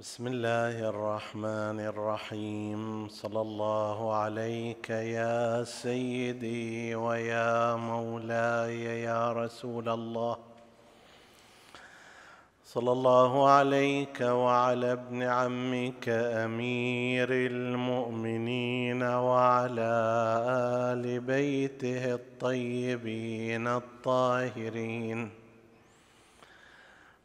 بسم الله الرحمن الرحيم. صلى الله عليك يا سيدي ويا مولاي يا رسول الله. صلى الله عليك وعلى ابن عمك أمير المؤمنين وعلى آل بيته الطيبين الطاهرين.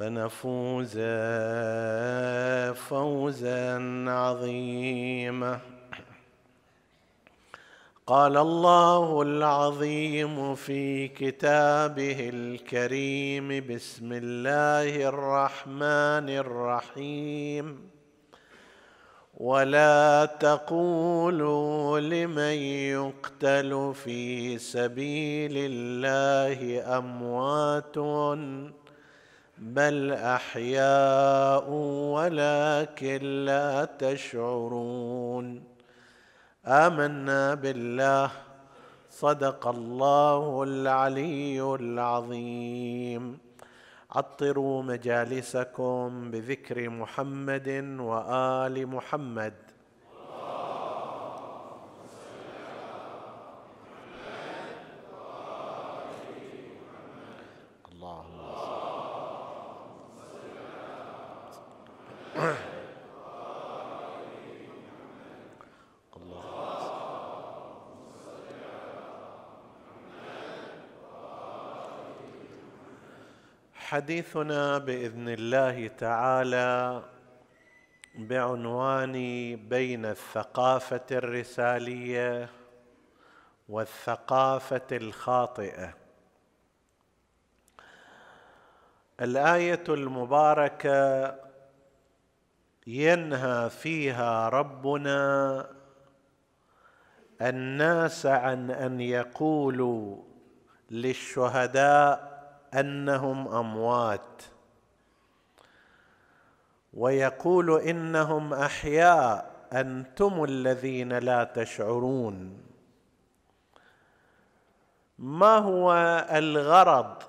فنفوز فوزا عظيما. قال الله العظيم في كتابه الكريم بسم الله الرحمن الرحيم. ولا تقولوا لمن يقتل في سبيل الله أموات بل احياء ولكن لا تشعرون امنا بالله صدق الله العلي العظيم عطروا مجالسكم بذكر محمد وال محمد حديثنا بإذن الله تعالى بعنوان بين الثقافة الرسالية والثقافة الخاطئة. الآية المباركة ينهى فيها ربنا الناس عن أن يقولوا للشهداء أنهم أموات. ويقول إنهم أحياء أنتم الذين لا تشعرون. ما هو الغرض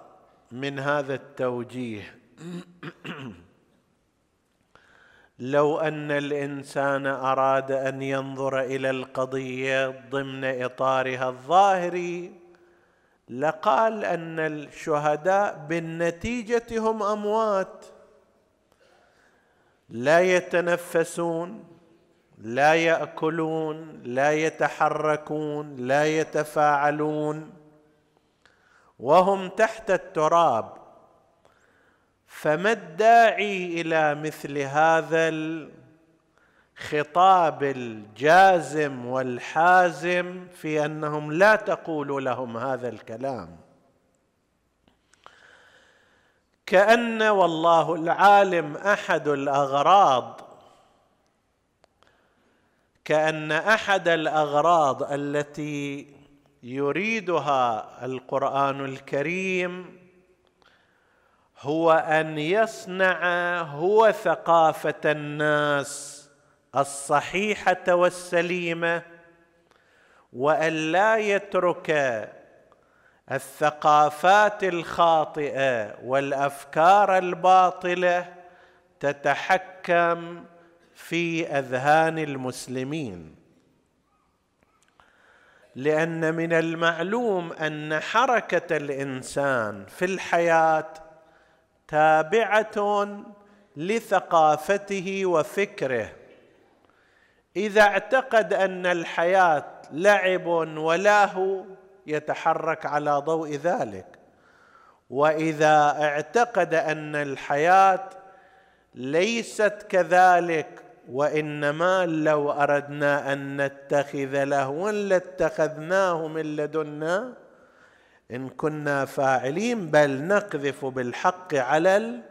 من هذا التوجيه؟ لو أن الإنسان أراد أن ينظر إلى القضية ضمن إطارها الظاهري لقال أن الشهداء بالنتيجة هم أموات. لا يتنفسون لا يأكلون لا يتحركون لا يتفاعلون وهم تحت التراب. فما الداعي إلى مثل هذا الخطاب الجازم والحازم في أنهم لا تقولوا لهم هذا الكلام. كأن والله العالم أحد الأغراض كأن أحد الأغراض التي يريدها القرآن الكريم هو أن يصنع هو ثقافة الناس الصحيحة والسليمة وأن لا يترك الثقافات الخاطئة والأفكار الباطلة تتحكم في أذهان المسلمين. لأن من المعلوم أن حركة الإنسان في الحياة تابعة لثقافته وفكره. إذا اعتقد أن الحياة لعب ولاهو يتحرك على ضوء ذلك. وإذا اعتقد أن الحياة ليست كذلك وإنما لو أردنا أن نتخذ لهوا لاتخذناه من لدنا إن كنا فاعلين بل نقذف بالحق على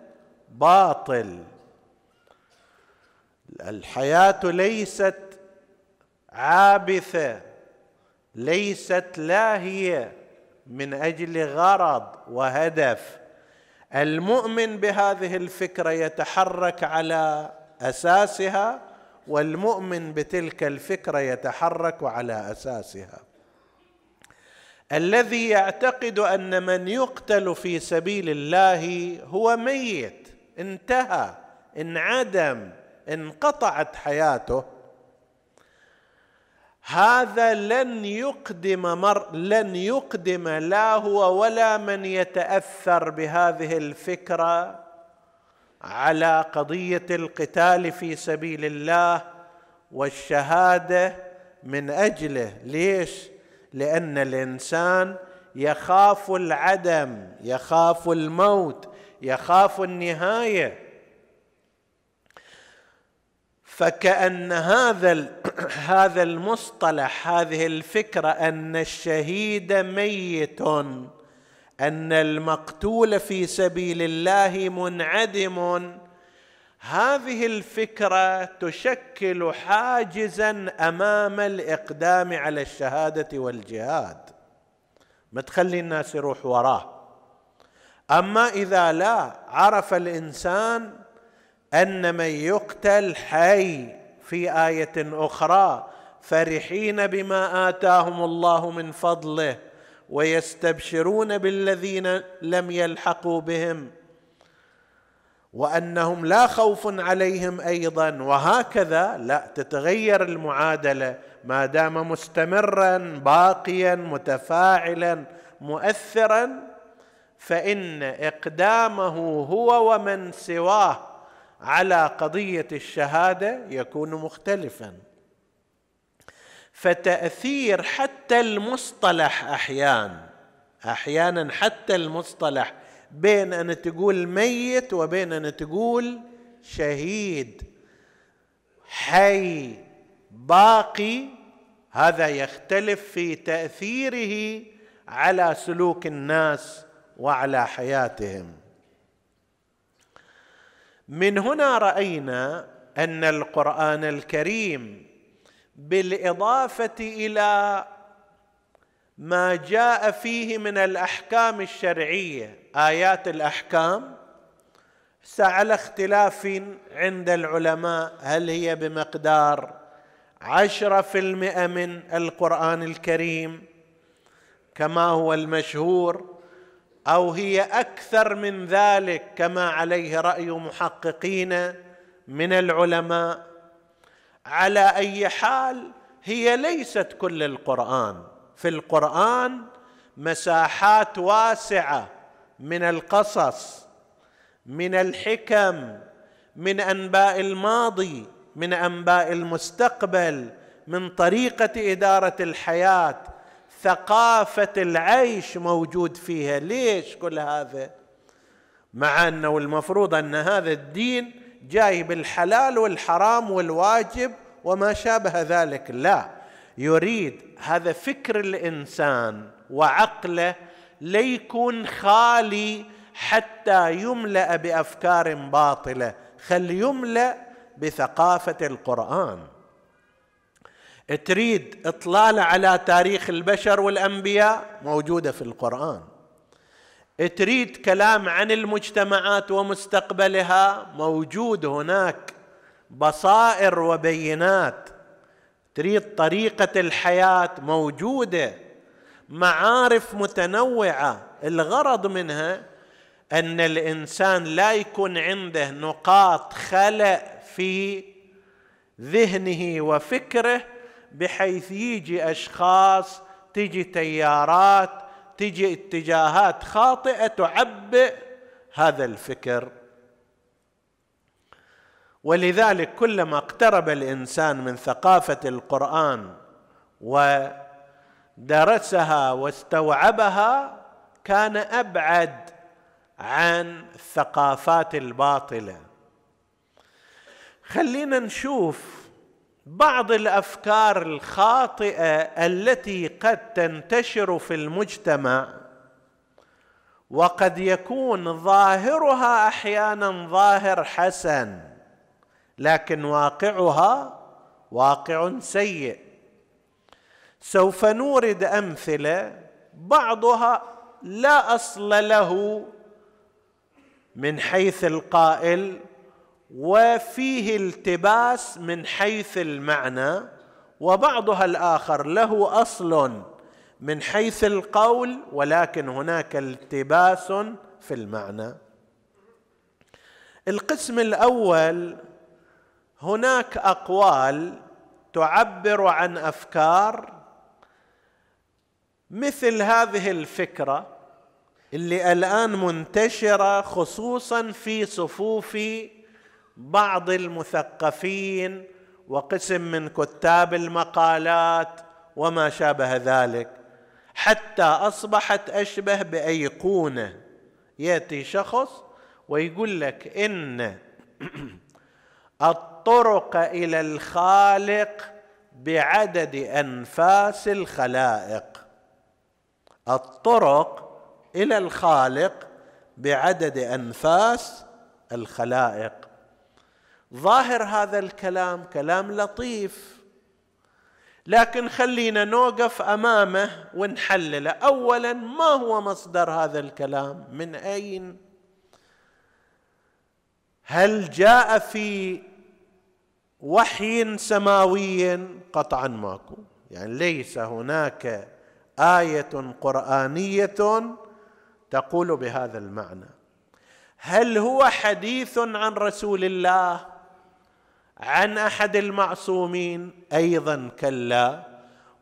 الباطل. الحياة ليست عابثة ليست لاهية من أجل غرض وهدف. المؤمن بهذه الفكرة يتحرك على أساسها والمؤمن بتلك الفكرة يتحرك على أساسها. الذي يعتقد أن من يقتل في سبيل الله هو ميت انتهى انعدم. انقطعت حياته هذا لن يقدم مر لن يقدم لا هو ولا من يتأثر بهذه الفكرة على قضية القتال في سبيل الله والشهادة من أجله. ليش؟ لأن الإنسان يخاف العدم يخاف الموت يخاف النهاية. فكأن هذا هذا المصطلح هذه الفكرة أن الشهيد ميت أن المقتول في سبيل الله منعدم. هذه الفكرة تشكل حاجزا أمام الإقدام على الشهادة والجهاد. ما تخلي الناس يروح وراه. أما إذا لا عرف الإنسان أن من يقتل حي في آية أخرى فرحين بما آتاهم الله من فضله ويستبشرون بالذين لم يلحقوا بهم وأنهم لا خوف عليهم أيضا وهكذا لا تتغير المعادلة ما دام مستمرا باقيا متفاعلا مؤثرا فإن إقدامه هو ومن سواه على قضية الشهادة يكون مختلفا. فتأثير حتى المصطلح أحيانا أحيانا حتى المصطلح بين أن تقول ميت وبين أن تقول شهيد حي باقي هذا يختلف في تأثيره على سلوك الناس وعلى حياتهم. من هنا رأينا أن القرآن الكريم بالإضافة إلى ما جاء فيه من الأحكام الشرعية آيات الأحكام على اختلاف عند العلماء هل هي بمقدار عشرة في المئة من القرآن الكريم كما هو المشهور أو هي أكثر من ذلك كما عليه رأي محققين من العلماء. على أي حال هي ليست كل القرآن. في القرآن مساحات واسعة من القصص من الحكم من أنباء الماضي من أنباء المستقبل من طريقة إدارة الحياة ثقافة العيش موجود فيها. ليش كل هذا؟ مع أنه المفروض أن هذا الدين جاي بالحلال والحرام والواجب وما شابه ذلك. لا يريد هذا فكر الإنسان وعقله ليكون خالي حتى يملأ بأفكار باطلة. خل يملأ بثقافة القرآن. تريد اطلاله على تاريخ البشر والأنبياء؟ موجودة في القرآن. تريد كلام عن المجتمعات ومستقبلها؟ موجود هناك بصائر وبينات. تريد طريقة الحياة؟ موجودة. معارف متنوعة. الغرض منها أن الإنسان لا يكون عنده نقاط خلأ في ذهنه وفكره بحيث يجي أشخاص تجي تيارات تجي اتجاهات خاطئة تعبئ هذا الفكر. ولذلك كلما اقترب الإنسان من ثقافة القرآن ودرسها واستوعبها كان أبعد عن الثقافات الباطلة. خلينا نشوف بعض الأفكار الخاطئة التي قد تنتشر في المجتمع وقد يكون ظاهرها أحيانا ظاهر حسن لكن واقعها واقع سيء. سوف نورد أمثلة بعضها لا أصل له من حيث القائل وفيه التباس من حيث المعنى وبعضها الآخر له أصل من حيث القول ولكن هناك التباس في المعنى. القسم الأول هناك أقوال تعبر عن أفكار مثل هذه الفكرة اللي الآن منتشرة خصوصا في صفوف بعض المثقفين وقسم من كتاب المقالات وما شابه ذلك حتى أصبحت أشبه بأيقونة. يأتي شخص ويقول لك إن الطرق إلى الخالق بعدد أنفاس الخلائق. الطرق إلى الخالق بعدد أنفاس الخلائق. ظاهر هذا الكلام كلام لطيف. لكن خلينا نوقف أمامه ونحلله اولا ما هو مصدر هذا الكلام؟ من أين؟ هل جاء في وحي سماوي قطعا ماكو. يعني ليس هناك آية قرآنية تقول بهذا المعنى. هل هو حديث عن رسول الله؟ عن أحد المعصومين. أيضا كلا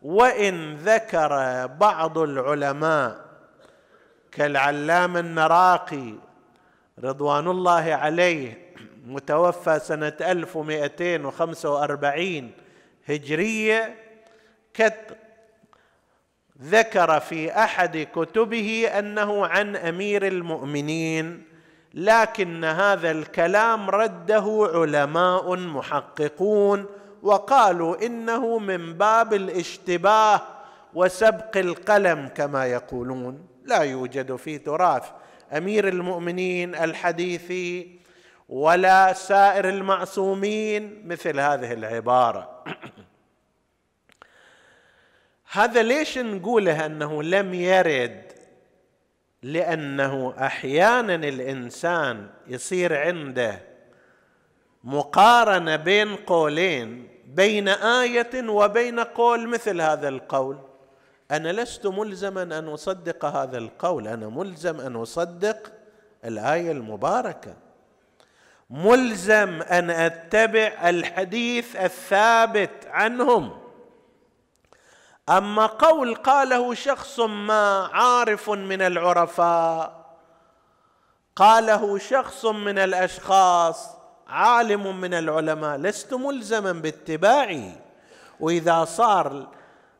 وإن ذكر بعض العلماء كالعلام النراقي رضوان الله عليه متوفى سنة 1245 هجرية ذكر في أحد كتبه أنه عن أمير المؤمنين لكن هذا الكلام رده علماء محققون وقالوا إنه من باب الاشتباه وسبق القلم كما يقولون. لا يوجد في تراث أمير المؤمنين الحديثي ولا سائر المعصومين مثل هذه العبارة. هذا ليش نقوله أنه لم يرد لأنه أحيانا الإنسان يصير عنده مقارنة بين قولين بين آية وبين قول مثل هذا القول. أنا لست ملزما أن أصدق هذا القول أنا ملزم أن أصدق الآية المباركة. ملزم أن أتبع الحديث الثابت عنهم. أما قول قاله شخص ما عارف من العرفاء قاله شخص من الأشخاص عالم من العلماء لست ملزما باتباعه وإذا صار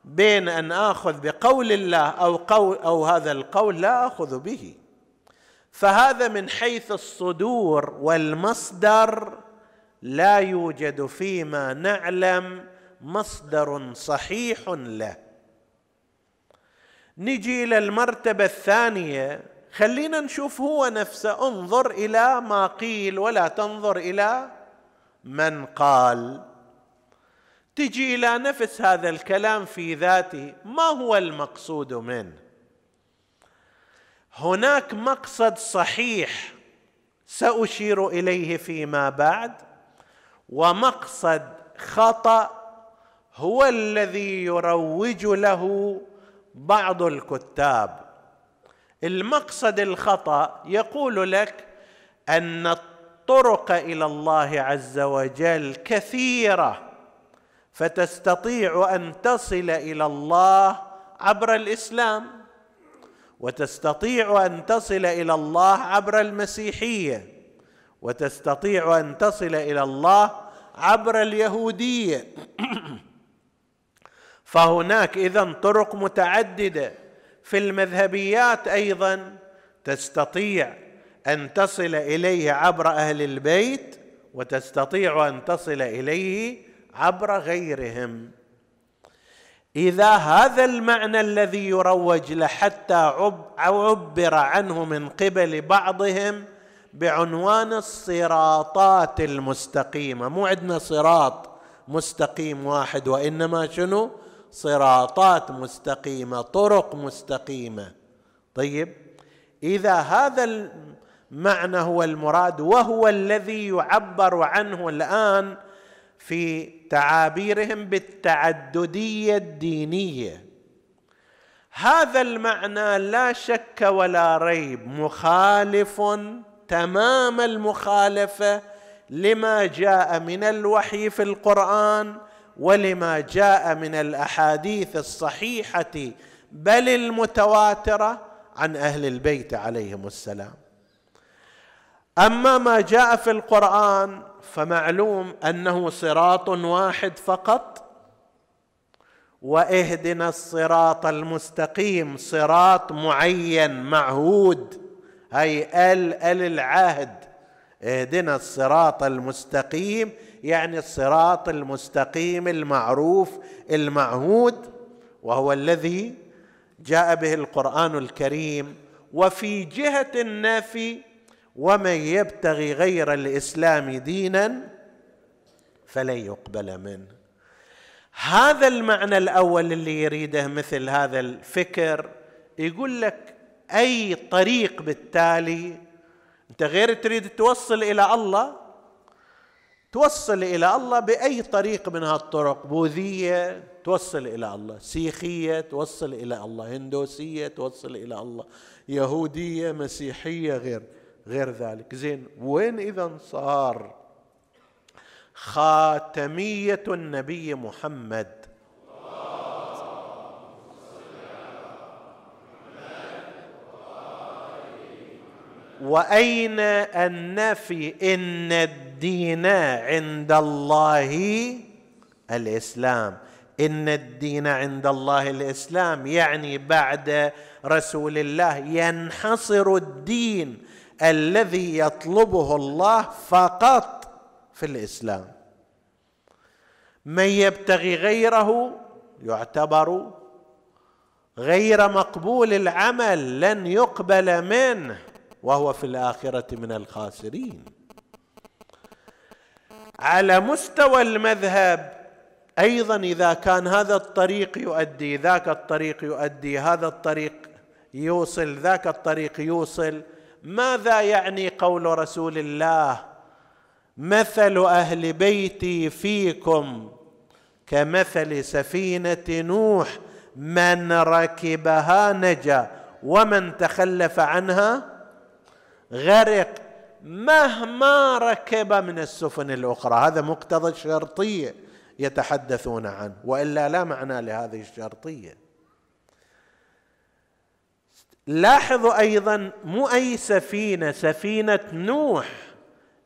بين أن آخذ بقول الله أو قول أو هذا القول لا آخذ به. فهذا من حيث الصدور والمصدر لا يوجد فيما نعلم مصدر صحيح له. نجي إلى المرتبة الثانية. خلينا نشوف هو نفسه. انظر إلى ما قيل ولا تنظر إلى من قال. تجي إلى نفس هذا الكلام في ذاته. ما هو المقصود منه؟ هناك مقصد صحيح سأشير إليه فيما بعد. ومقصد خطأ هو الذي يروج له بعض الكتاب. المقصد الخطأ يقول لك أن الطرق إلى الله عز وجل كثيرة فتستطيع أن تصل إلى الله عبر الإسلام وتستطيع أن تصل إلى الله عبر المسيحية وتستطيع أن تصل إلى الله عبر اليهودية. فهناك اذا طرق متعددة. في المذهبيات أيضا تستطيع أن تصل إليه عبر أهل البيت وتستطيع أن تصل إليه عبر غيرهم. إذا هذا المعنى الذي يروج له حتى عبر عنه من قبل بعضهم بعنوان الصراطات المستقيمة. مو عندنا صراط مستقيم واحد وإنما شنو؟ صراطات مستقيمة طرق مستقيمة. طيب إذا هذا المعنى هو المراد وهو الذي يعبر عنه الآن في تعابيرهم بالتعددية الدينية. هذا المعنى لا شك ولا ريب مخالف تمام المخالفة لما جاء من الوحي في القرآن ولما جاء من الأحاديث الصحيحة بل المتواترة عن أهل البيت عليهم السلام. أما ما جاء في القرآن فمعلوم أنه صراط واحد فقط واهدنا الصراط المستقيم صراط معين معهود هي ال ال العهد. اهدنا الصراط المستقيم يعني الصراط المستقيم المعروف المعهود وهو الذي جاء به القرآن الكريم وفي جهة النفي ومن يبتغي غير الإسلام دينا فلن يقبل منه. هذا المعنى الأول اللي يريده مثل هذا الفكر يقول لك أي طريق بالتالي أنت غير تريد توصل إلى الله توصل إلى الله بأي طريق من هالطرق. بوذية توصل إلى الله. سيخية توصل إلى الله. هندوسية توصل إلى الله. يهودية مسيحية غير غير ذلك. زين وين إذا صار خاتمية النبي محمد؟ وأين النفي إن الدين عند الله الإسلام؟ إن الدين عند الله الإسلام يعني بعد رسول الله ينحصر الدين الذي يطلبه الله فقط في الإسلام. من يبتغي غيره يعتبر غير مقبول العمل لن يقبل منه. وهو في الآخرة من الخاسرين. على مستوى المذهب أيضا إذا كان هذا الطريق يؤدي ذاك الطريق يؤدي هذا الطريق يوصل ذاك الطريق يوصل ماذا يعني قول رسول الله؟ مثل أهل بيتي فيكم كمثل سفينة نوح من ركبها نجا ومن تخلف عنها غرق مهما ركب من السفن الأخرى. هذا مقتضى الشرطية يتحدثون عنه وإلا لا معنى لهذه الشرطية. لاحظوا أيضا مو أي سفينة سفينة نوح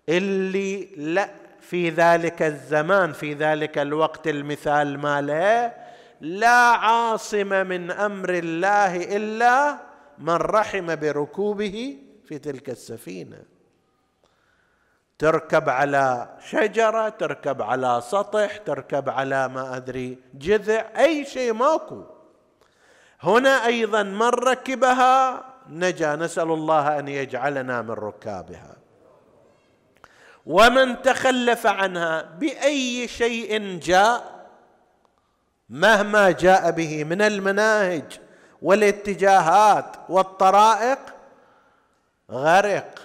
اللي لا في ذلك الزمان في ذلك الوقت المثال ماله لا عاصم من أمر الله إلا من رحم بركوبه في تلك السفينة. تركب على شجرة تركب على سطح تركب على ما أدري جذع أي شيء ماكو. هنا أيضا من ركبها؟ نجا نسأل الله أن يجعلنا من ركابها. ومن تخلف عنها بأي شيء جاء؟ مهما جاء به من المناهج والاتجاهات والطرائق غرق.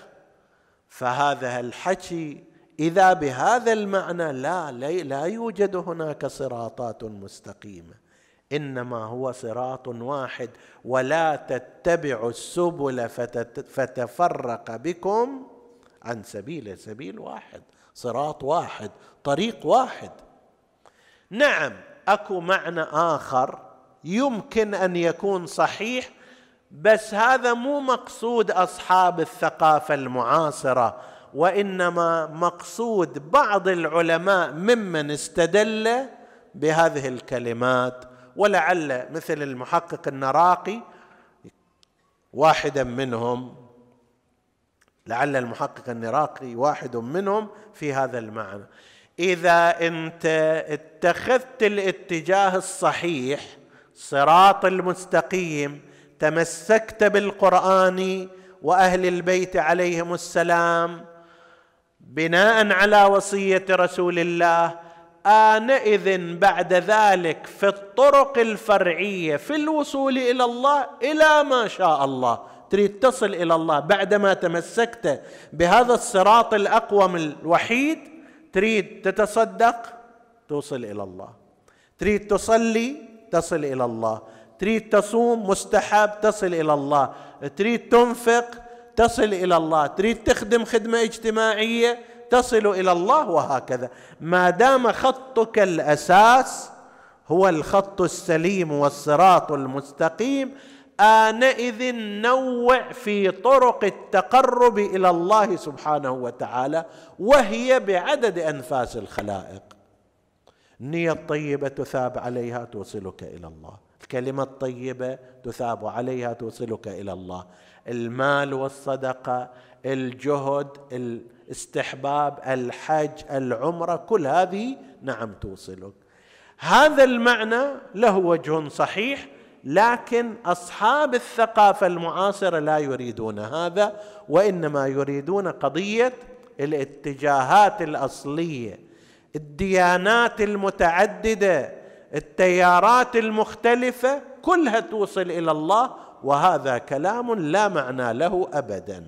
فهذا الحكي إذا بهذا المعنى لا لا يوجد هناك صراطات مستقيمة. إنما هو صراط واحد ولا تتبعوا السبل فتفرق بكم عن سبيله سبيل واحد صراط واحد طريق واحد. نعم أكو معنى آخر يمكن أن يكون صحيح بس هذا مو مقصود أصحاب الثقافة المعاصرة وإنما مقصود بعض العلماء ممن استدل بهذه الكلمات. ولعل مثل المحقق النراقي واحدا منهم لعل المحقق النراقي واحد منهم في هذا المعنى. إذا أنت اتخذت الاتجاه الصحيح صراط المستقيم تمسكت بالقرآن وأهل البيت عليهم السلام بناء على وصية رسول الله آنئذ بعد ذلك في الطرق الفرعية في الوصول إلى الله إلى ما شاء الله. تريد تصل إلى الله بعدما تمسكت بهذا الصراط الأقوم الوحيد؟ تريد تتصدق؟ توصل إلى الله. تريد تصلي؟ تصل إلى الله. تريد تصوم مستحب تصل إلى الله. تريد تنفق تصل إلى الله. تريد تخدم خدمة اجتماعية تصل إلى الله وهكذا. ما دام خطك الأساس هو الخط السليم والصراط المستقيم آنئذ نوع في طرق التقرب إلى الله سبحانه وتعالى وهي بعدد أنفاس الخلائق. النية الطيبة تثاب عليها توصلك إلى الله. الكلمة الطيبة تثاب عليها توصلك إلى الله. المال والصدقة الجهد الاستحباب الحج العمرة كل هذه نعم توصلك. هذا المعنى له وجه صحيح لكن أصحاب الثقافة المعاصرة لا يريدون هذا وإنما يريدون قضية الاتجاهات الأصلية الديانات المتعددة التيارات المختلفة كلها توصل إلى الله وهذا كلام لا معنى له ابدا.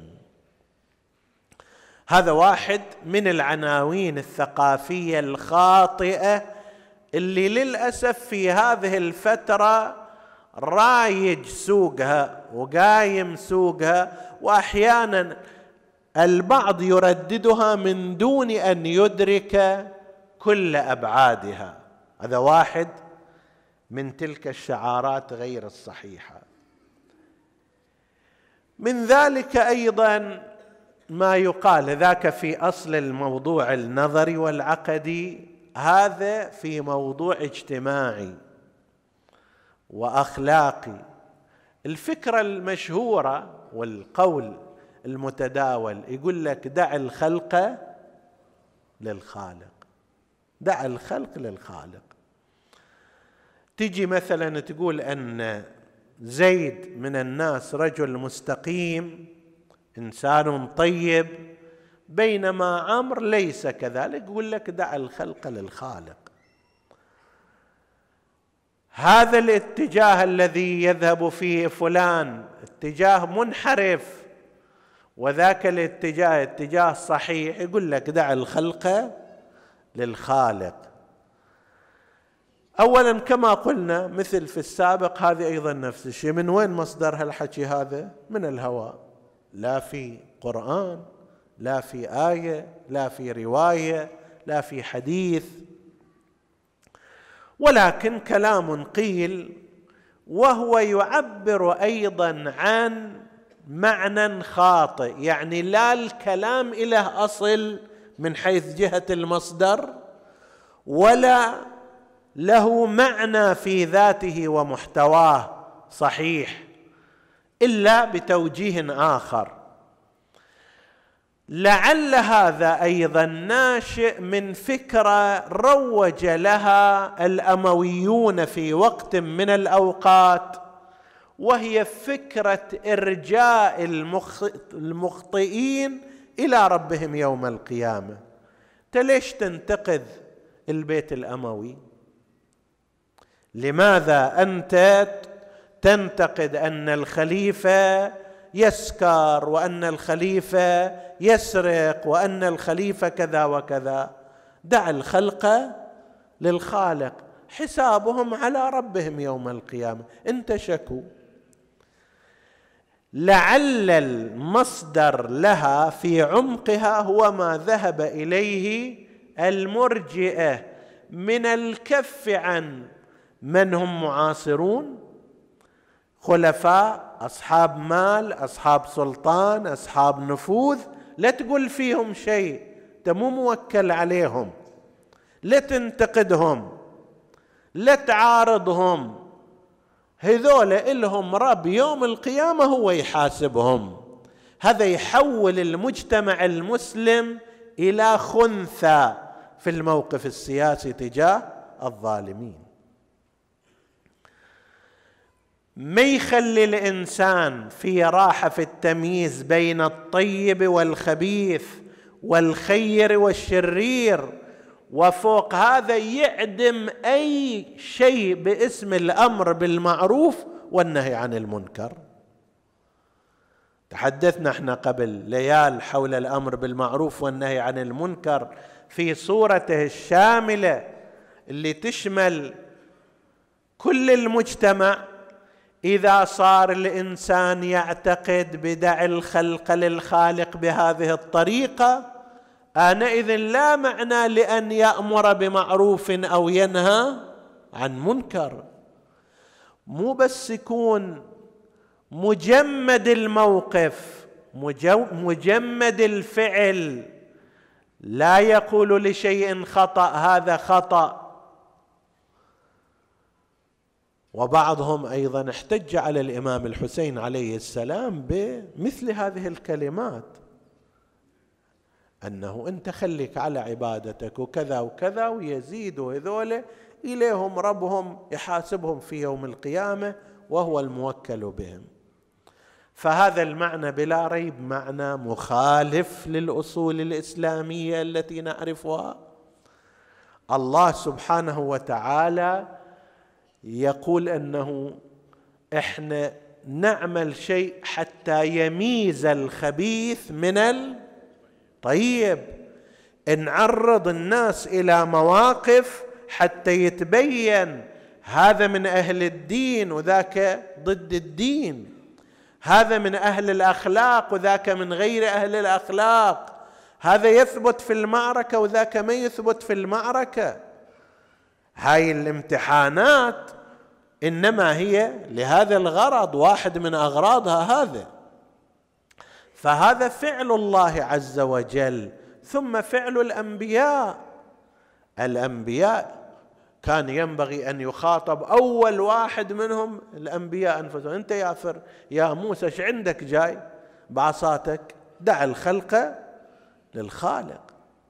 هذا واحد من العناوين الثقافية الخاطئة اللي للأسف في هذه الفترة رايج سوقها وقايم سوقها واحيانا البعض يرددها من دون أن يدرك كل أبعادها. هذا واحد من تلك الشعارات غير الصحيحة. من ذلك أيضا ما يقال ذاك في أصل الموضوع النظري والعقدي هذا في موضوع اجتماعي وأخلاقي. الفكرة المشهورة والقول المتداول يقول لك دع الخلق للخالق دع الخلق للخالق. تجي مثلا تقول أن زيد من الناس رجل مستقيم إنسان طيب بينما عمرو ليس كذلك يقول لك دع الخلق للخالق. هذا الاتجاه الذي يذهب فيه فلان اتجاه منحرف وذاك الاتجاه اتجاه صحيح يقول لك دع الخلق للخالق. اولا كما قلنا مثل في السابق هذه أيضا نفس الشيء. من وين مصدر هالحكي هذا؟ من الهواء. لا في قرآن لا في آية لا في رواية لا في حديث. ولكن كلام قيل وهو يعبر أيضا عن معنى خاطئ. يعني لا الكلام له أصل من حيث جهة المصدر ولا له معنى في ذاته ومحتواه صحيح إلا بتوجيه آخر. لعل هذا أيضا ناشئ من فكرة روج لها الأمويون في وقت من الأوقات وهي فكرة إرجاء المخطئين إلى ربهم يوم القيامة. انت ليش تنتقذ البيت الأموي؟ لماذا أنت تنتقد أن الخليفة يسكر وأن الخليفة يسرق وأن الخليفة كذا وكذا؟ دع الخلق للخالق حسابهم على ربهم يوم القيامة. أنت شكو؟ لعل المصدر لها في عمقها هو ما ذهب إليه المرجئة من الكف عن من هم معاصرون؟ خلفاء أصحاب مال أصحاب سلطان أصحاب نفوذ. لا تقول فيهم شيء أنت مو موكل عليهم. لا تنتقدهم لا تعارضهم. هذول إلهم رب يوم القيامة هو يحاسبهم. هذا يحول المجتمع المسلم إلى خنثى في الموقف السياسي تجاه الظالمين. ما يخلي الإنسان في راحة في التمييز بين الطيب والخبيث والخير والشرير وفوق هذا يعدم أي شيء باسم الأمر بالمعروف والنهي عن المنكر. تحدثنا إحنا قبل ليال حول الأمر بالمعروف والنهي عن المنكر في صورته الشاملة اللي تشمل كل المجتمع إذا صار الإنسان يعتقد بدع الخلق للخالق بهذه الطريقة انئذ لا معنى لأن يأمر بمعروف أو ينهى عن منكر. مو بس يكون مجمد الموقف مجمد الفعل. لا يقول لشيء خطأ هذا خطأ. وبعضهم أيضا احتج على الإمام الحسين عليه السلام بمثل هذه الكلمات أنه انت خليك على عبادتك وكذا وكذا ويزيدوا هذول إليهم ربهم يحاسبهم في يوم القيامة وهو الموكل بهم. فهذا المعنى بلا ريب معنى مخالف للأصول الإسلامية التي نعرفها. الله سبحانه وتعالى يقول أنه إحنا نعمل شيء حتى يميز الخبيث من الطيب. نعرض الناس إلى مواقف حتى يتبين هذا من أهل الدين وذاك ضد الدين هذا من أهل الأخلاق وذاك من غير أهل الأخلاق هذا يثبت في المعركة وذاك ما يثبت في المعركة. هاي الامتحانات إنما هي لهذا الغرض واحد من أغراضها هذا. فهذا فعل الله عز وجل. ثم فعل الأنبياء. الأنبياء كان ينبغي أن يخاطب أول واحد منهم الأنبياء أنفسهم. أنت يا فر يا موسى إيش عندك جاي؟ بعصاتك. دع الخلق للخالق.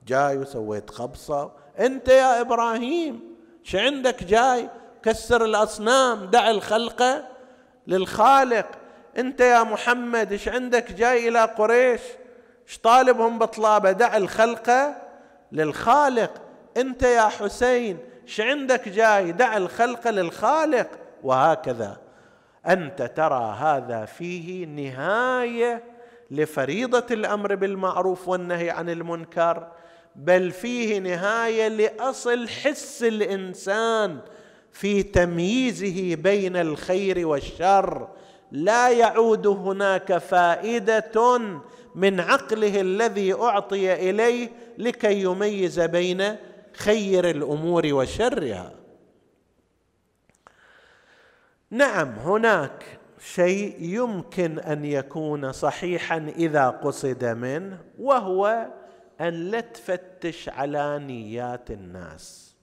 جاي وسويت خبصة. أنت يا إبراهيم. إيش عندك جاي كسر الأصنام دع الخلق للخالق. أنت يا محمد إيش عندك جاي إلى قريش؟ إيش طالبهم بطلابه؟ دع الخلق للخالق. أنت يا حسين إيش عندك جاي؟ دع الخلق للخالق. وهكذا. أنت ترى هذا فيه نهاية لفريضة الأمر بالمعروف والنهي عن المنكر. بل فيه نهاية لأصل حس الإنسان في تمييزه بين الخير والشر. لا يعود هناك فائدة من عقله الذي أعطي إليه لكي يميز بين خير الأمور وشرها. نعم هناك شيء يمكن أن يكون صحيحا إذا قصد منه وهو أن لا تفتش على نيات الناس.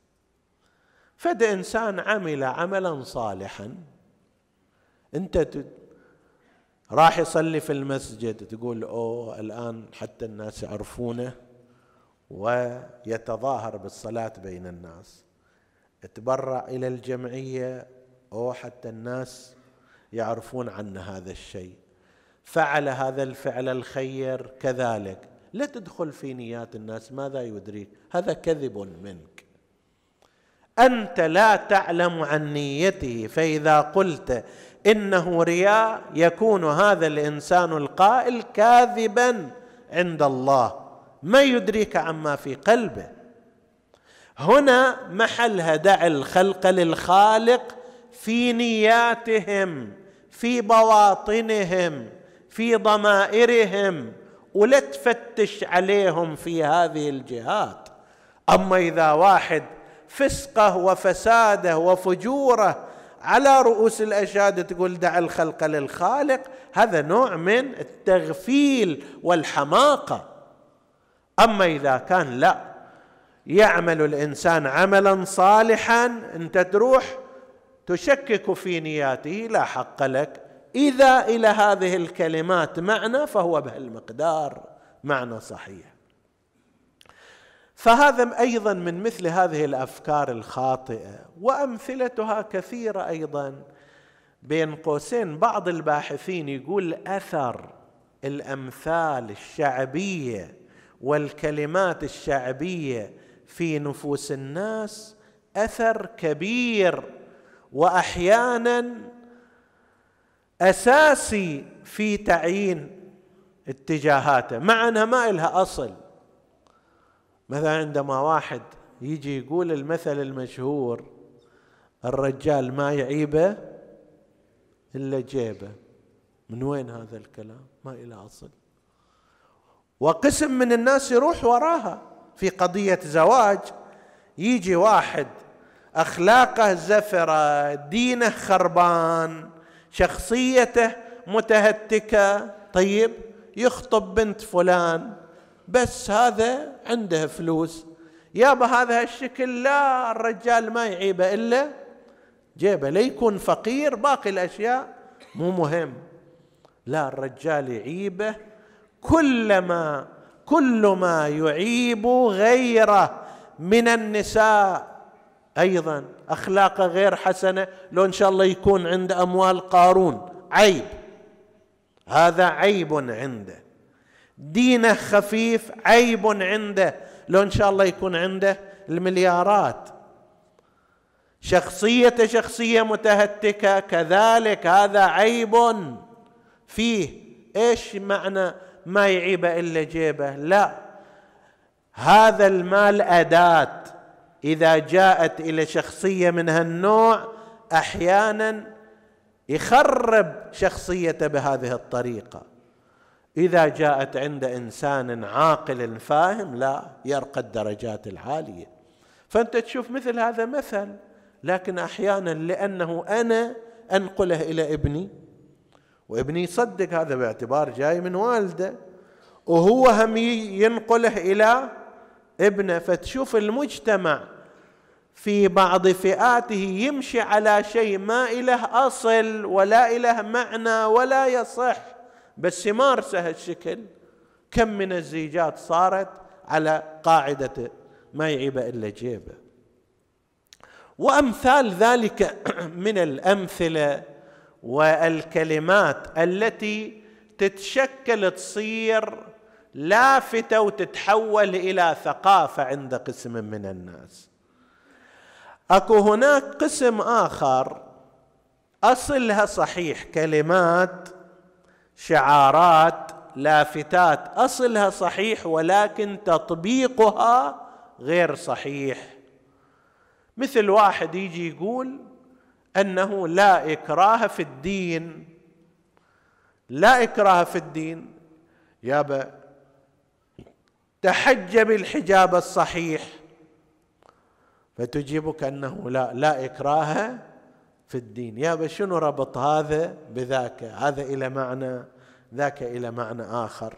فد إنسان عمل عملا صالحا أنت راح يصلي في المسجد تقول أوه الآن حتى الناس يعرفونه ويتظاهر بالصلاة بين الناس. تبرع إلى الجمعية أو حتى الناس يعرفون عن هذا الشيء. فعل هذا الفعل الخير كذلك. لا تدخل في نيات الناس ماذا يدريك؟ هذا كذب منك. أنت لا تعلم عن نيته فإذا قلت إنه رياء يكون هذا الإنسان القائل كاذبا عند الله. ما يدريك عما في قلبه. هنا محل دع الخلق للخالق في نياتهم في بواطنهم في ضمائرهم ولا تفتش عليهم في هذه الجهات. أما إذا واحد فسقه وفساده وفجوره على رؤوس الأشهاد تقول دع الخلق للخالق هذا نوع من التغفيل والحماقة. أما إذا كان لا يعمل الإنسان عملا صالحا أنت تروح تشكك في نياته لا حق لك إذا إلى هذه الكلمات معنى فهو بهالمقدار معنى صحيح. فهذا أيضا من مثل هذه الأفكار الخاطئة وأمثلتها كثيرة أيضا بين قوسين. بعض الباحثين يقول أثر الأمثال الشعبية والكلمات الشعبية في نفوس الناس أثر كبير واحيانا أساسي في تعيين اتجاهاته مع أنها ما لها أصل. مثلا عندما واحد يجي يقول المثل المشهور الرجال ما يعيبه إلا جيبه. من وين هذا الكلام؟ ما له أصل. وقسم من الناس يروح وراها. في قضية زواج يجي واحد أخلاقه زفرة دينه خربان. شخصيته متهتكة. طيب يخطب بنت فلان بس هذا عنده فلوس. يابا هذا الشكل لا الرجال ما يعيبه إلا جيبه. ليكون فقير باقي الأشياء مو مهم. لا الرجال يعيبه كلما كل ما يعيب غيره من النساء. أيضا اخلاقه غير حسنة لو إن شاء الله يكون عند أموال قارون. عيب. هذا عيب عنده. دينه خفيف عيب عنده. لو إن شاء الله يكون عنده المليارات. شخصيته شخصية متهتكة كذلك هذا عيب فيه. إيش معنى ما يعيبه إلا جيبه؟ لا. هذا المال أداة. إذا جاءت إلى شخصية من هالنوع أحيانا يخرب شخصيته بهذه الطريقة. إذا جاءت عند إنسان عاقل فاهم لا يرقى الدرجات العالية. فأنت تشوف مثل هذا مثل لكن أحيانا لأنه أنا أنقله إلى ابني وابني يصدق هذا باعتبار جاي من والده وهو هم ينقله إلى ابنه. فتشوف المجتمع في بعض فئاته يمشي على شيء ما إله أصل ولا إله معنى ولا يصح. بس يمارسه الشكل كم من الزيجات صارت على قاعدة ما يعيب إلا جيبه. وأمثال ذلك من الأمثلة والكلمات التي تتشكل تصير لافتة وتتحول إلى ثقافة عند قسم من الناس. اكو هناك قسم آخر. اصلها صحيح كلمات شعارات لافتات. اصلها صحيح ولكن تطبيقها غير صحيح. مثل واحد يجي يقول أنه لا إكراه في الدين. لا إكراه في الدين. يابا تحجب الحجاب الصحيح. فتجيبك أنه لا لا إكراه في الدين. يا شنو ربط هذا بذاك؟ هذا إلى معنى ذاك إلى معنى آخر.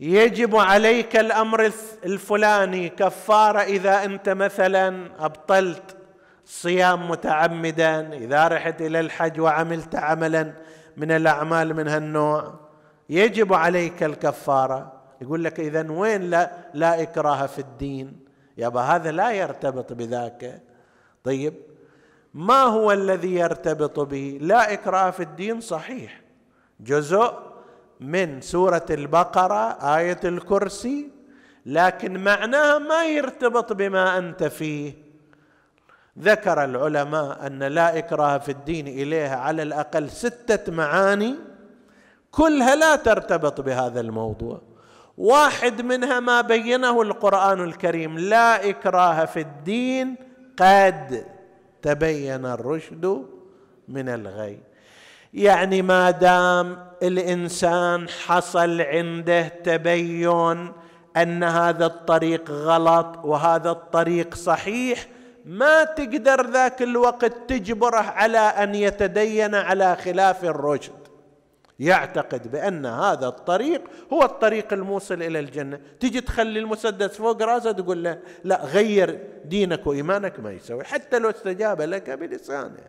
يجب عليك الأمر الفلاني كفارة إذا أنت مثلا أبطلت صيام متعمدا إذا رحت إلى الحج وعملت عملا من الأعمال من هالنوع. يجب عليك الكفارة. يقول لك اذا وين لا لا إكراه في الدين؟ يابا هذا لا يرتبط بذاك. طيب ما هو الذي يرتبط به؟ لا اكراه في الدين صحيح. جزء من سورة البقرة آية الكرسي لكن معناها ما يرتبط بما أنت فيه. ذكر العلماء أن لا اكراه في الدين إليها على الأقل ستة معاني كلها لا ترتبط بهذا الموضوع. واحد منها ما بينه القرآن الكريم لا إكراه في الدين قد تبين الرشد من الغي. يعني ما دام الإنسان حصل عنده تبين أن هذا الطريق غلط وهذا الطريق صحيح ما تقدر ذاك الوقت تجبره على أن يتدين على خلاف الرشد. يعتقد بأن هذا الطريق هو الطريق الموصل إلى الجنة. تجي تخلي المسدس فوق راسه تقول له لا غير دينك وإيمانك ما يسوي حتى لو استجاب لك بلسانه.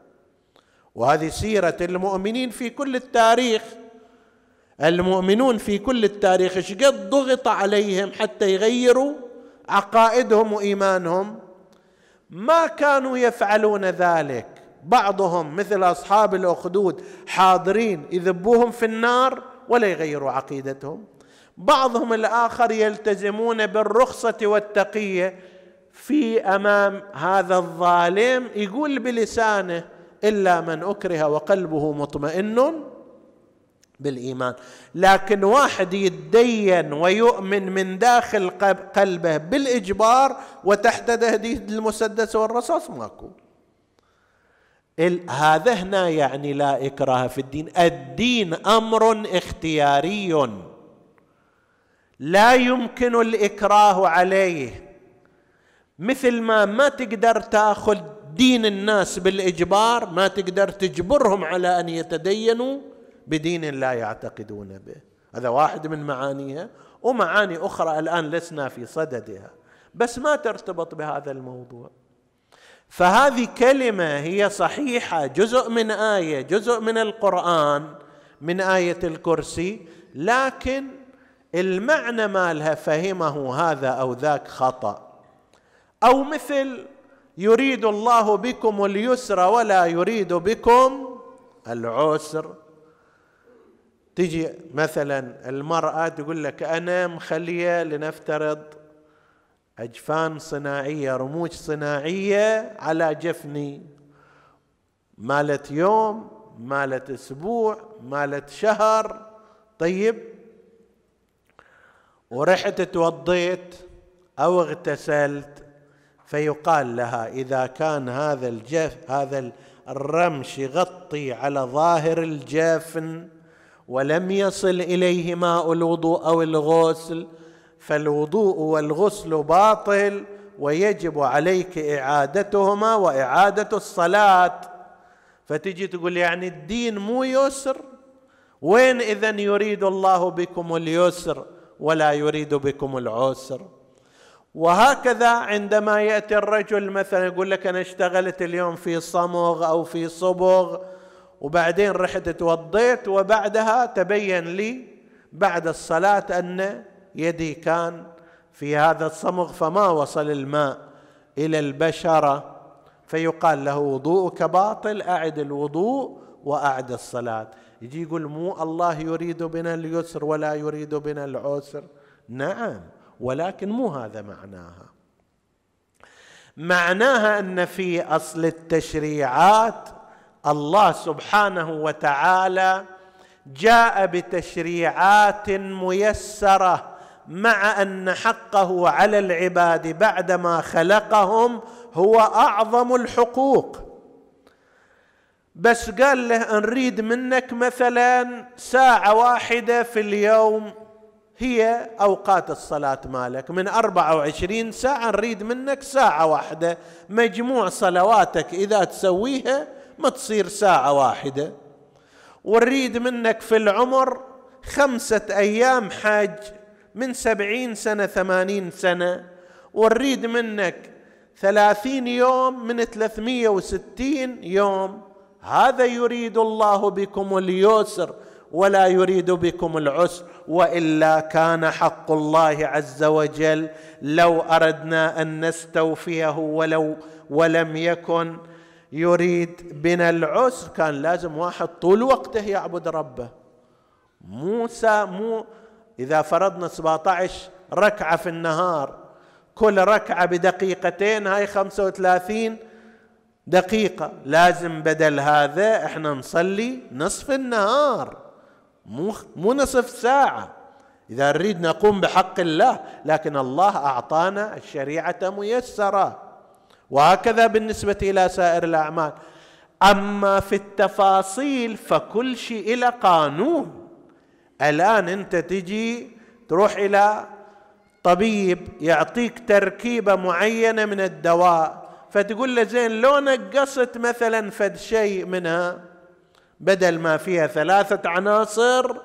وهذه سيرة المؤمنين في كل التاريخ. المؤمنون في كل التاريخ إيش قد ضغط عليهم حتى يغيروا عقائدهم وإيمانهم؟ ما كانوا يفعلون ذلك. بعضهم مثل أصحاب الأخدود حاضرين يذبوهم في النار ولا يغيروا عقيدتهم. بعضهم الآخر يلتزمون بالرخصة والتقية في أمام هذا الظالم يقول بلسانه إلا من أكره وقلبه مطمئن بالإيمان. لكن واحد يتدين ويؤمن من داخل قلبه بالإجبار وتحت تهديد المسدس والرصاص ماكو. هذا هنا يعني لا إكراه في الدين. الدين أمر اختياري. لا يمكن الإكراه عليه. مثل ما ما تقدر تأخذ دين الناس بالإجبار ما تقدر تجبرهم على أن يتدينوا بدين لا يعتقدون به. هذا واحد من معانيها. ومعاني أخرى الآن لسنا في صددها. بس ما ترتبط بهذا الموضوع. فهذه كلمة هي صحيحة جزء من آية جزء من القرآن من آية الكرسي لكن المعنى مالها فهمه هذا أو ذاك خطأ. أو مثل يريد الله بكم اليسر ولا يريد بكم العسر. تجي مثلا المرأة تقول لك أنا مخلية لنفترض أجفان صناعية رموش صناعية على جفني. مالت يوم مالت أسبوع مالت شهر. طيب ورحت توضيت أو اغتسلت. فيقال لها إذا كان هذا الجف هذا الرمش يغطي على ظاهر الجفن ولم يصل إليه ماء الوضوء أو الغسل فالوضوء والغسل باطل ويجب عليك إعادتهما وإعادة الصلاة. فتجي تقول يعني الدين مو يسر؟ وين اذا يريد الله بكم اليسر ولا يريد بكم العسر؟ وهكذا عندما يأتي الرجل مثلا يقول لك أنا اشتغلت اليوم في صمغ أو في صبغ وبعدين رحت توضيت وبعدها تبين لي بعد الصلاة أن يدي كان في هذا الصمغ فما وصل الماء إلى البشره فيقال له وضوءك باطل أعد الوضوء وأعد الصلاة. يجي يقول مو الله يريد بنا اليسر ولا يريد بنا العسر. نعم ولكن مو هذا معناها. معناها أن في أصل التشريعات الله سبحانه وتعالى جاء بتشريعات ميسرة. مع أن حقه على العباد بعدما خلقهم هو أعظم الحقوق. بس قال له نريد منك مثلا ساعة واحدة في اليوم هي أوقات الصلاة مالك. من أربعة وعشرين ساعة نريد منك ساعة واحدة. مجموع صلواتك إذا تسويها ما تصير ساعة واحدة. ونريد منك في العمر خمسة أيام حاج من سبعين سنة ثمانين سنة. ونريد منك ثلاثين يوم من ثلاثمية وستين يوم. هذا يريد الله بكم اليسر ولا يريد بكم العسر. وإلا كان حق الله عز وجل لو أردنا أن نستوفيه ولو ولم يكن يريد بنا العسر. كان لازم واحد طول وقته يعبد ربه. موسى مو إذا فرضنا 17 ركعة في النهار كل ركعة بدقيقتين هاي 35 دقيقة. لازم بدل هذا إحنا نصلي نصف النهار مو مو نصف ساعة. إذا نريد نقوم بحق الله لكن الله أعطانا الشريعة ميسرة. وهكذا بالنسبة إلى سائر الأعمال. أما في التفاصيل فكل شيء إلى قانون. الآن أنت تجي تروح إلى طبيب يعطيك تركيبة معينة من الدواء فتقول له زين لو نقصت مثلا فد شيء منها بدل ما فيها ثلاثة عناصر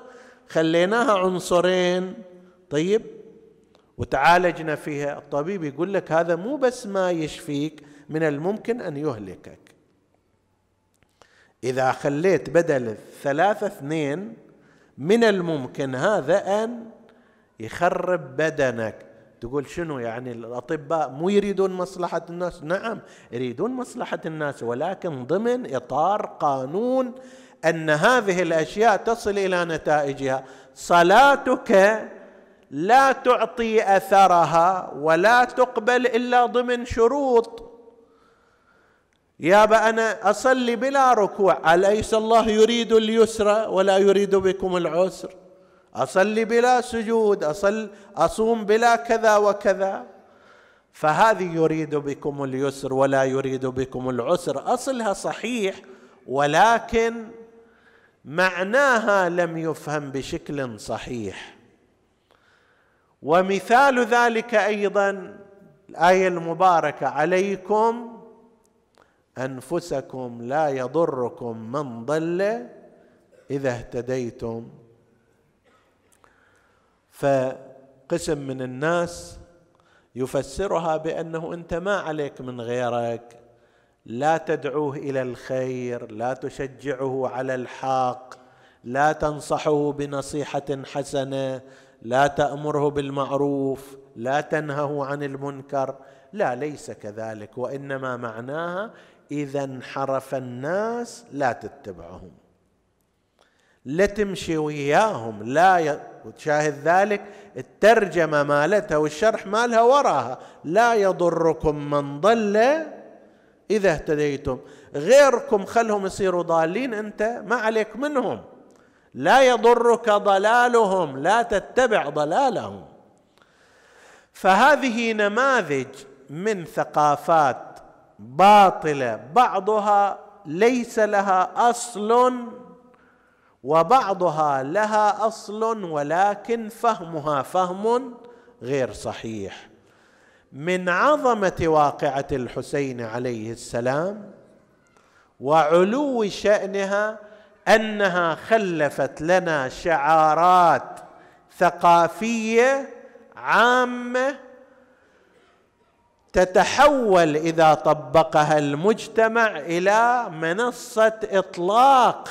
خليناها عنصرين. طيب؟ وتعالجنا فيها. الطبيب يقول لك هذا مو بس ما يشفيك من الممكن أن يهلكك. إذا خليت بدل الثلاثة اثنين من الممكن هذا أن يخرب بدنك. تقول شنو يعني الأطباء مو يريدون مصلحة الناس؟ نعم يريدون مصلحة الناس ولكن ضمن إطار قانون أن هذه الأشياء تصل إلى نتائجها. صلاتك لا تعطي أثرها ولا تقبل إلا ضمن شروط. يابا أنا أصلي بلا ركوع. أليس الله يريد اليسر ولا يريد بكم العسر؟ أصلي بلا سجود أصل أصوم بلا كذا وكذا. فهذه يريد بكم اليسر ولا يريد بكم العسر. أصلها صحيح ولكن معناها لم يفهم بشكل صحيح. ومثال ذلك أيضا الآية المباركة عليكم أنفسكم لا يضركم من ضل إذا اهتديتم. فقسم من الناس يفسرها بأنه أنت ما عليك من غيرك لا تدعوه إلى الخير لا تشجعه على الحق لا تنصحه بنصيحة حسنة لا تأمره بالمعروف لا تنهه عن المنكر. لا ليس كذلك وإنما معناها إذا انحرف الناس لا تتبعهم. لا تمشي وياهم لا ي... وتشاهد ذلك الترجمة مالتها والشرح مالها وراها. لا يضركم من ضل إذا اهتديتم. غيركم خلهم يصيروا ضالين أنت ما عليك منهم. لا يضرك ضلالهم لا تتبع ضلالهم. فهذه نماذج من ثقافات باطله بعضها ليس لها أصل وبعضها لها أصل ولكن فهمها فهم غير صحيح. من عظمة واقعة الحسين عليه السلام وعلو شأنها أنها خلفت لنا شعارات ثقافية عامة تتحول إذا طبقها المجتمع إلى منصة إطلاق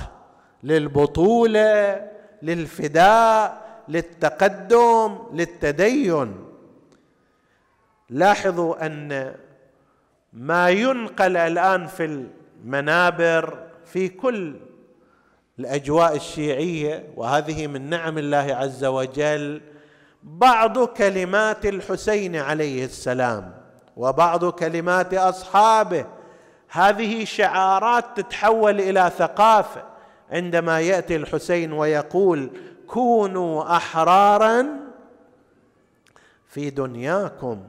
للبطولة للفداء للتقدم للتدين. لاحظوا أن ما ينقل الآن في المنابر في كل الأجواء الشيعية وهذه من نعم الله عز وجل بعض كلمات الحسين عليه السلام. وبعض كلمات أصحابه. هذه شعارات تتحول إلى ثقافة. عندما يأتي الحسين ويقول كونوا أحرارا في دنياكم.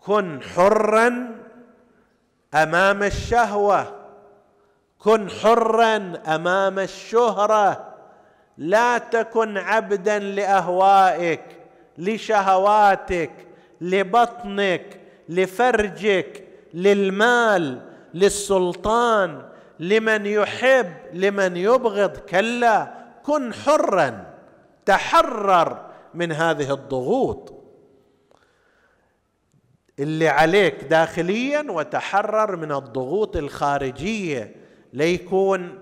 كن حرا أمام الشهوة. كن حرا أمام الشهرة. لا تكن عبدا لأهوائك لشهواتك. لبطنك لفرجك للمال للسلطان لمن يحب لمن يبغض كلا كن حرا تحرر من هذه الضغوط. اللي عليك داخليا وتحرر من الضغوط الخارجية ليكون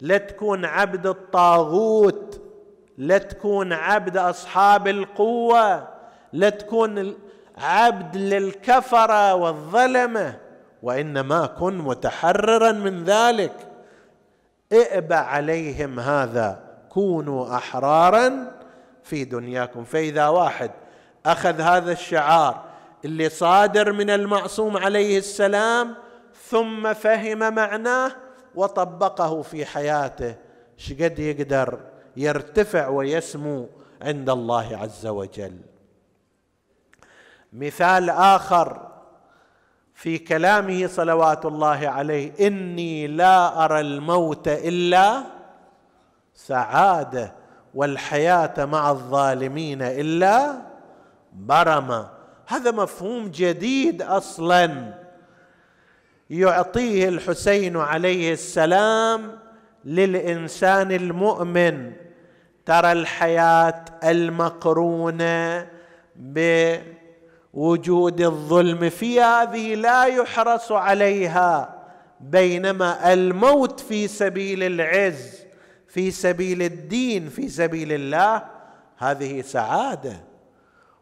لا تكون عبد الطاغوت لا تكون عبد أصحاب القوة. لا تكون عبد للكفرة والظلمه وإنما كن متحررا من ذلك. ائبع عليهم هذا كونوا أحرارا في دنياكم. فإذا واحد أخذ هذا الشعار اللي صادر من المعصوم عليه السلام ثم فهم معناه وطبقه في حياته شقد يقدر يرتفع ويسمو عند الله عز وجل؟ مثال آخر في كلامه صلوات الله عليه إني لا أرى الموت إلا سعادة والحياة مع الظالمين إلا برما هذا مفهوم جديد أصلا. يعطيه الحسين عليه السلام للإنسان المؤمن. ترى الحياة المقرونة بوجود الظلم في هذه لا يحرص عليها بينما الموت في سبيل العز في سبيل الدين في سبيل الله هذه سعادة.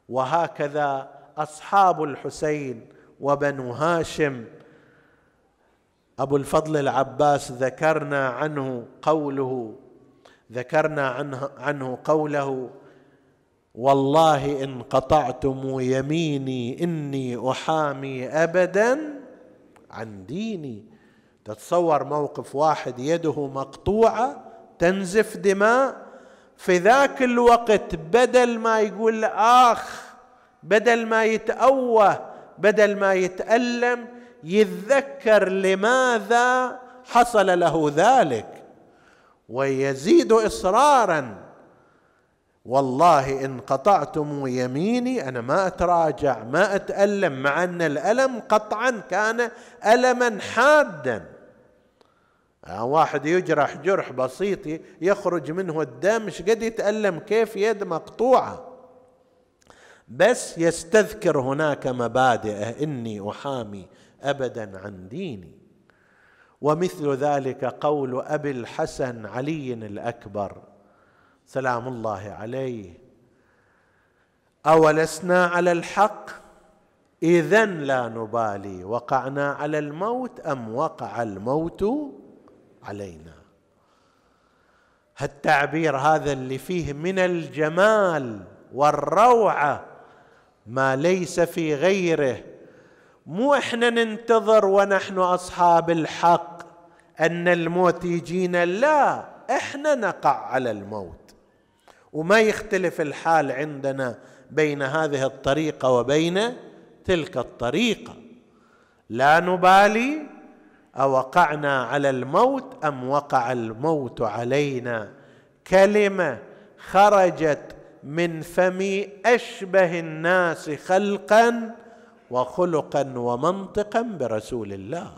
وهكذا أصحاب الحسين وبنو هاشم. أبو الفضل العباس ذكرنا عنه قوله ذكرنا عنه, عنه قوله والله إن قطعتم يميني إني أحامي ابدا عن ديني. تتصور موقف واحد يده مقطوعة تنزف دماء في ذاك الوقت بدل ما يقول آخ بدل ما يتأوه بدل ما يتألم يتذكر لماذا حصل له ذلك. ويزيد اصرارا والله إن قطعتم يميني أنا ما أتراجع ما أتألم مع أن الألم قطعا كان الما حادا. يعني واحد يجرح جرح بسيط يخرج منه الدم قد يتألم؟ كيف؟ يد مقطوعة. بس يستذكر هناك مبادئه إني أحامي ابدا عن ديني. ومثل ذلك قول أبي الحسن علي الأكبر. سلام الله عليه. أولسنا على الحق؟ اذا لا نبالي. وقعنا على الموت أم وقع الموت علينا؟ التعبير هذا اللي فيه من الجمال والروعة ما ليس في غيره. مو إحنا ننتظر ونحن أصحاب الحق أن الموت يجينا لا إحنا نقع على الموت. وما يختلف الحال عندنا بين هذه الطريقة وبين تلك الطريقة. لا نبالي أوقعنا على الموت أم وقع الموت علينا. كلمة خرجت من فم أشبه الناس خلقا وخلقا ومنطقا برسول الله.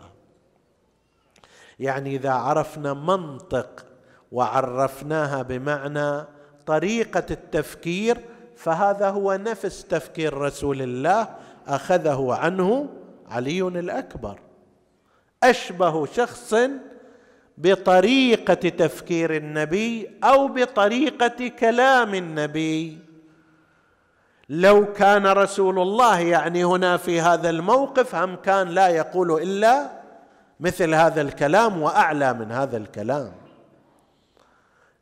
يعني إذا عرفنا منطق وعرفناها بمعنى طريقة التفكير فهذا هو نفس تفكير رسول الله أخذه عنه علي الأكبر. أشبه شخص بطريقة تفكير النبي أو بطريقة كلام النبي. لو كان رسول الله يعني هنا في هذا الموقف هم كان لا يقول إلا مثل هذا الكلام وأعلى من هذا الكلام.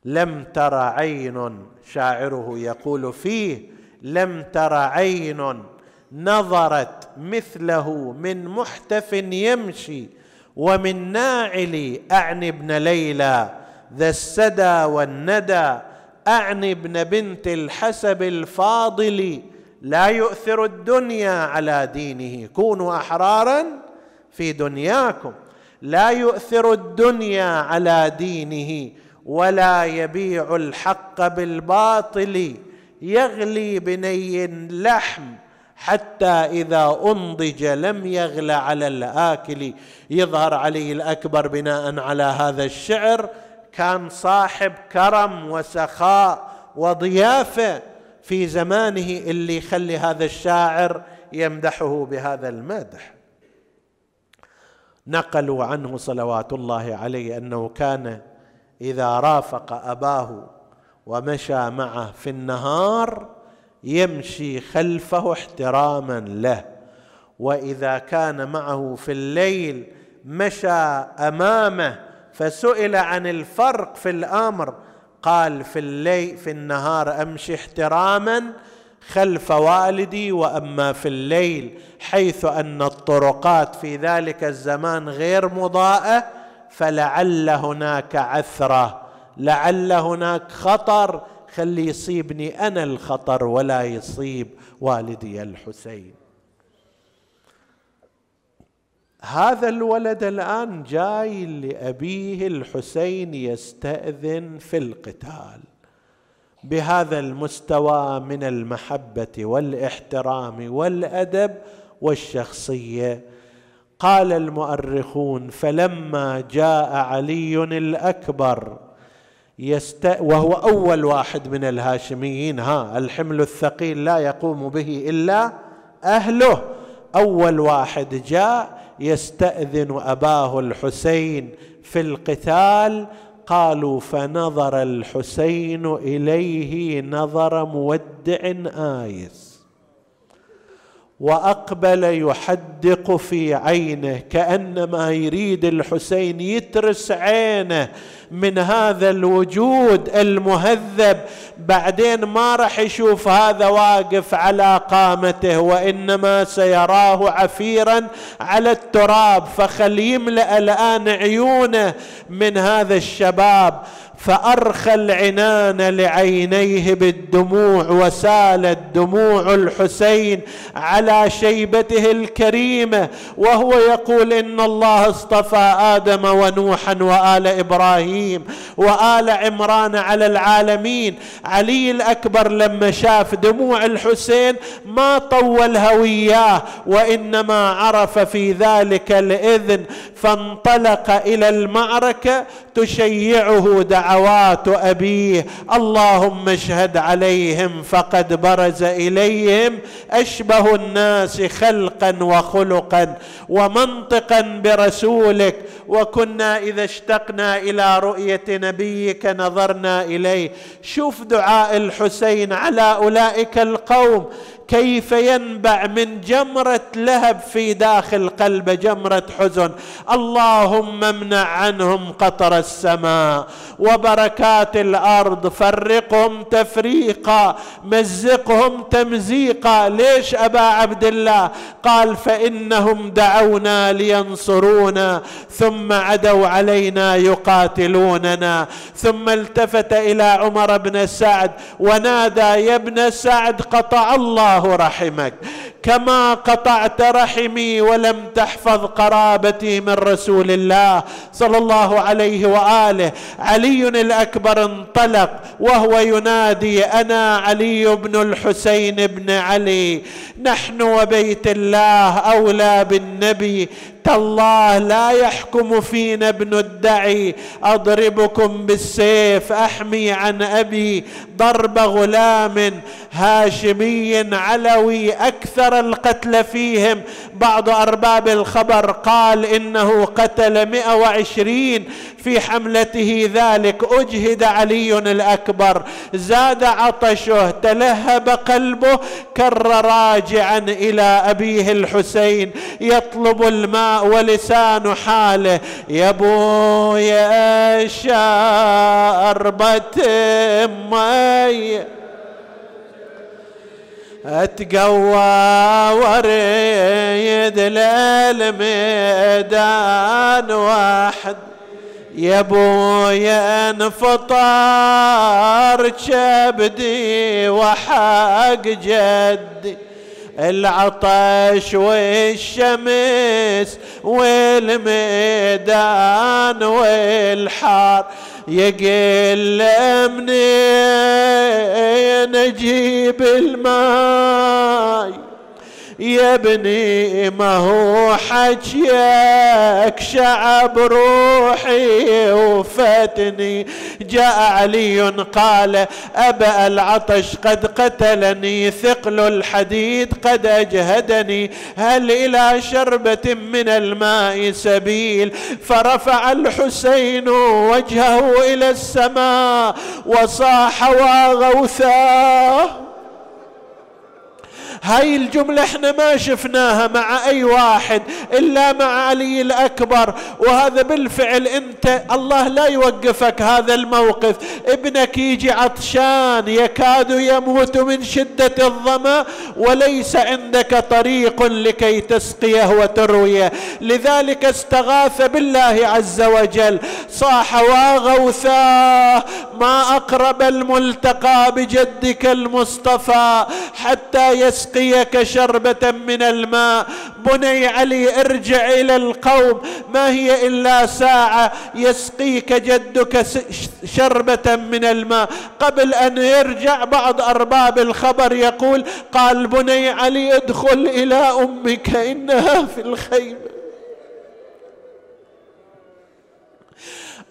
لم تر عين شاعره يقول فيه لم تر عين نظرت مثله من محتف يمشي ومن ناعل اعني ابن ليلى ذا السدى والندى اعني ابن بنت الحسب الفاضل لا يؤثر الدنيا على دينه كونوا أحرارا في دنياكم لا يؤثر الدنيا على دينه ولا يبيع الحق بالباطل يغلي بني اللحم حتى إذا أنضج لم يغل على الآكل. يظهر علي الأكبر بناء على هذا الشعر. كان صاحب كرم وسخاء وضيافة في زمانه اللي يخلي هذا الشاعر يمدحه بهذا المدح. نقلوا عنه صلوات الله عليه أنه كان إذا رافق أباه ومشى معه في النهار يمشي خلفه احتراما له. وإذا كان معه في الليل مشى أمامه فسئل عن الفرق في الأمر. قال في الليل في النهار أمشي احتراما خلف والدي وأما في الليل حيث أن الطرقات في ذلك الزمان غير مضاءة. فلعل هناك عثرة لعل هناك خطر خلي يصيبني أنا الخطر ولا يصيب والدي الحسين. هذا الولد الآن جاي لأبيه الحسين يستأذن في القتال. بهذا المستوى من المحبة والإحترام والأدب والشخصية قال المؤرخون فلما جاء علي الأكبر يست... وهو أول واحد من الهاشميين ها الحمل الثقيل لا يقوم به إلا أهله. أول واحد جاء يستأذن أباه الحسين في القتال. قالوا فنظر الحسين إليه نظر مودع آيس. وأقبل يحدق في عينه كأنما يريد الحسين يترس عينه من هذا الوجود المهذب. بعدين ما راح يشوف هذا واقف على قامته وإنما سيراه عفيرا على التراب. فخل يملأ الآن عيونه من هذا الشباب. فأرخى العنان لعينيه بالدموع وسالت دموع الحسين على شيبته الكريمة وهو يقول إن الله اصطفى آدم ونوحا وآل إبراهيم وآل عمران على العالمين. علي الأكبر لما شاف دموع الحسين ما طولها وياه وإنما عرف في ذلك الإذن فانطلق إلى المعركة تشيعه دعوات أبيه. اللهم اشهد عليهم فقد برز إليهم. أشبه الناس خلقا وخلقا ومنطقا برسولك. وكنا إذا اشتقنا إلى رؤية نبيك نظرنا إليه. شوف دعاء الحسين على أولئك القوم. كيف ينبع من جمرة لهب في داخل قلبه جمرة حزن. اللهم امنع عنهم قطر السماء وبركات الأرض. فرقهم تفريقا مزقهم تمزيقا. ليش أبا عبد الله؟ قال فإنهم دعونا لينصرونا ثم عدوا علينا يقاتلوننا. ثم التفت إلى عمر بن سعد ونادى يا ابن سعد قطع الله رحمك. كما قطعت رحمي ولم تحفظ قرابتي من رسول الله صلى الله عليه واله. علي الاكبر انطلق وهو ينادي أنا علي بن الحسين بن علي. نحن وبيت الله اولى بالنبي. تالله لا يحكم فينا ابن الدعي. اضربكم بالسيف احمي عن ابي ضرب غلام هاشمي علوي أكثر القتل فيهم. بعض أرباب الخبر قال إنه قتل 120 في حملته ذلك. أجهد علي الأكبر. زاد عطشه تلهب قلبه كر راجعا إلى أبيه الحسين. يطلب الماء ولسان حاله. يا ابويا شربة مي. أتقوى وريد للميدان واحد. يا بويا انفطر كبدي وحق جدي. العطش والشمس والميدان والحار. يقل منين أجيب الماي. يا ابني ما هو حجيك شعب روحي وفتني. جاء علي قال أبا العطش قد قتلني ثقل الحديد قد أجهدني. هل إلى شربة من الماء سبيل؟ فرفع الحسين وجهه إلى السماء وصاح وغوثاه. هاي الجملة إحنا ما شفناها مع أي واحد إلا مع علي الأكبر. وهذا بالفعل أنت الله لا يوقفك هذا الموقف. ابنك يجي عطشان يكاد يموت من شدة الظمأ وليس عندك طريق لكي تسقيه وترويه. لذلك استغاث بالله عز وجل. صاح واغوثاه ما أقرب الملتقى بجدك المصطفى حتى يسقي يسقيك شربة من الماء. بني علي ارجع إلى القوم. ما هي إلا ساعة يسقيك جدك شربة من الماء. قبل أن يرجع بعض أرباب الخبر يقول قال بني علي ادخل إلى أمك إنها في الخيمة.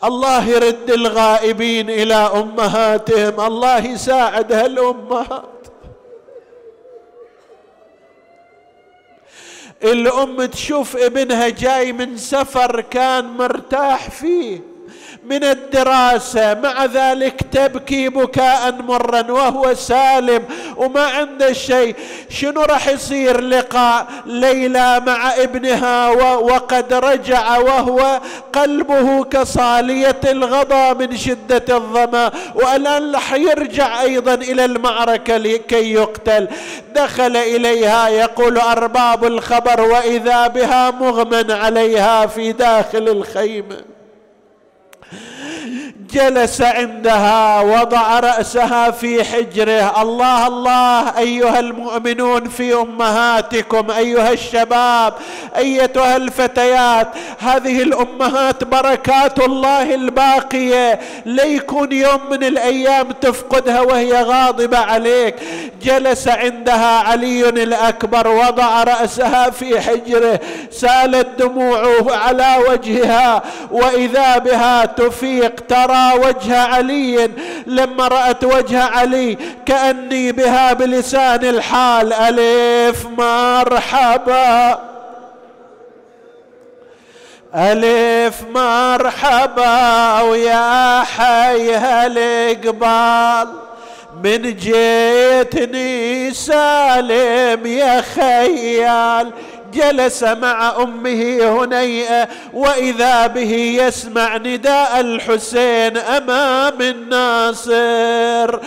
الله يرد الغائبين إلى أمهاتهم. الله يساعد هالأمهات الأم تشوف ابنها جاي من سفر كان مرتاح فيه. من الدراسة مع ذلك تبكي بكاء مرا وهو سالم وما عنده شيء. شنو راح يصير؟ لقاء ليلى مع ابنها وقد رجع وهو قلبه كصالية الغضا من شدة الظمأ. والآن راح يرجع أيضا إلى المعركة لكي يقتل. دخل إليها يقول أرباب الخبر وإذا بها مغمى عليها في داخل الخيمة. جلس عندها وضع رأسها في حجره. الله الله أيها المؤمنون في أمهاتكم أيها الشباب أيتها الفتيات هذه الأمهات بركات الله الباقية. ليكون يوم من الأيام تفقدها وهي غاضبة عليك. جلس عندها علي الأكبر وضع رأسها في حجره. سالت دموعه على وجهها وإذا بها تفيق ترى وجه علي لما رأت وجه علي كأني بها بلسان الحال. ألف مرحبا. ألف مرحبا. ويا حي هالقبال من جيتني سالم يا خيال. جلس مع أمه هنيئه وإذا به يسمع نداء الحسين أمام الناصر.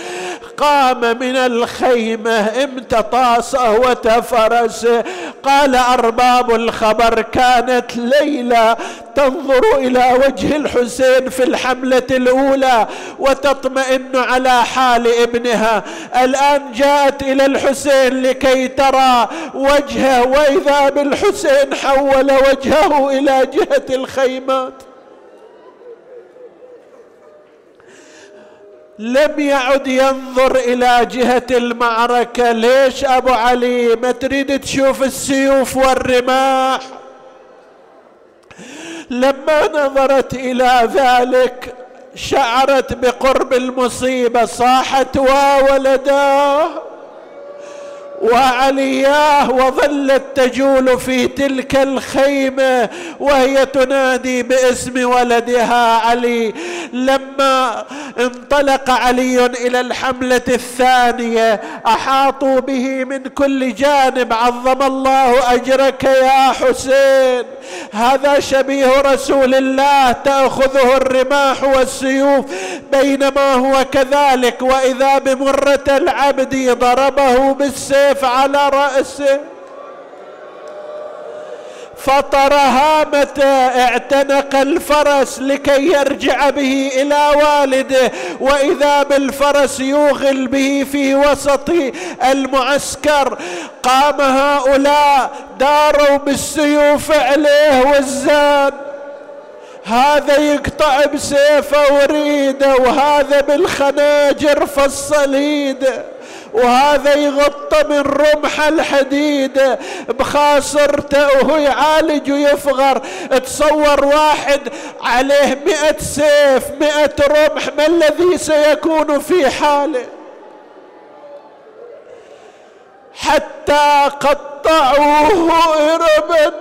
قام من الخيمة امتطى صهوه فرسه قال أرباب الخبر كانت ليلى تنظر إلى وجه الحسين في الحملة الأولى وتطمئن على حال ابنها. الآن جاءت إلى الحسين لكي ترى وجهه وإذا بالحسين حول وجهه إلى جهة الخيمات. لم يعد ينظر إلى جهة المعركة. ليش أبو علي؟ ما تريد تشوف السيوف والرماح. لما نظرت إلى ذلك شعرت بقرب المصيبة. صاحت وولداه وعلياه وظلت تجول في تلك الخيمة وهي تنادي باسم ولدها علي. لما انطلق علي إلى الحملة الثانية أحاطوا به من كل جانب عظم الله أجرك يا حسين. هذا شبيه رسول الله تأخذه الرماح والسيوف بينما هو كذلك. وإذا بمرة العبد ضربه بالسيف السيف على رأسه. فطر هامته اعتنق الفرس لكي يرجع به إلى والده. وإذا بالفرس يوغل به في وسط المعسكر قام هؤلاء داروا بالسيوف عليه والزاد هذا يقطع بسيفه وريده وهذا بالخناجر فالصليده وهذا يغطى من رمح الحديد بخاصرته وهو يعالج ويفغر. تصور واحد عليه مئة سيف مئة رمح ما الذي سيكون في حاله؟ حتى قطعوه إربا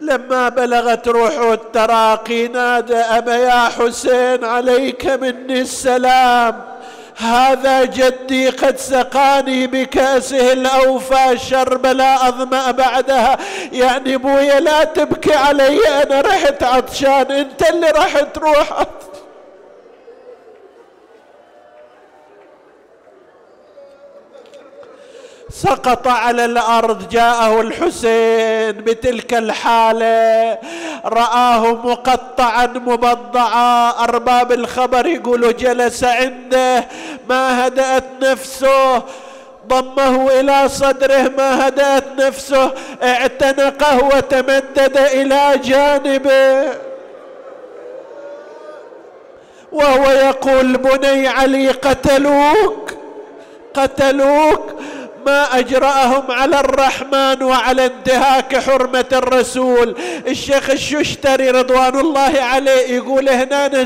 لما بلغت روح التراقي نادى أبا يا حسين عليك مني السلام. هذا جدي قد سقاني بكأسه الأوفى شرب لا أظمأ بعدها. يعني بويا لا تبكي علي أنا رحت عطشان أنت اللي راح تروح سقط على الأرض جاءه الحسين بتلك الحالة. رآه مقطعا مبضعا. أرباب الخبر يقولوا جلس عنده ما هدأت نفسه. ضمه إلى صدره ما هدأت نفسه. اعتنقه وتمدد إلى جانبه. وهو يقول بني علي قتلوك؟ قتلوك؟ ما أجرأهم على الرحمن وعلى انتهاك حرمة الرسول. الشيخ الششتري رضوان الله عليه يقول هنا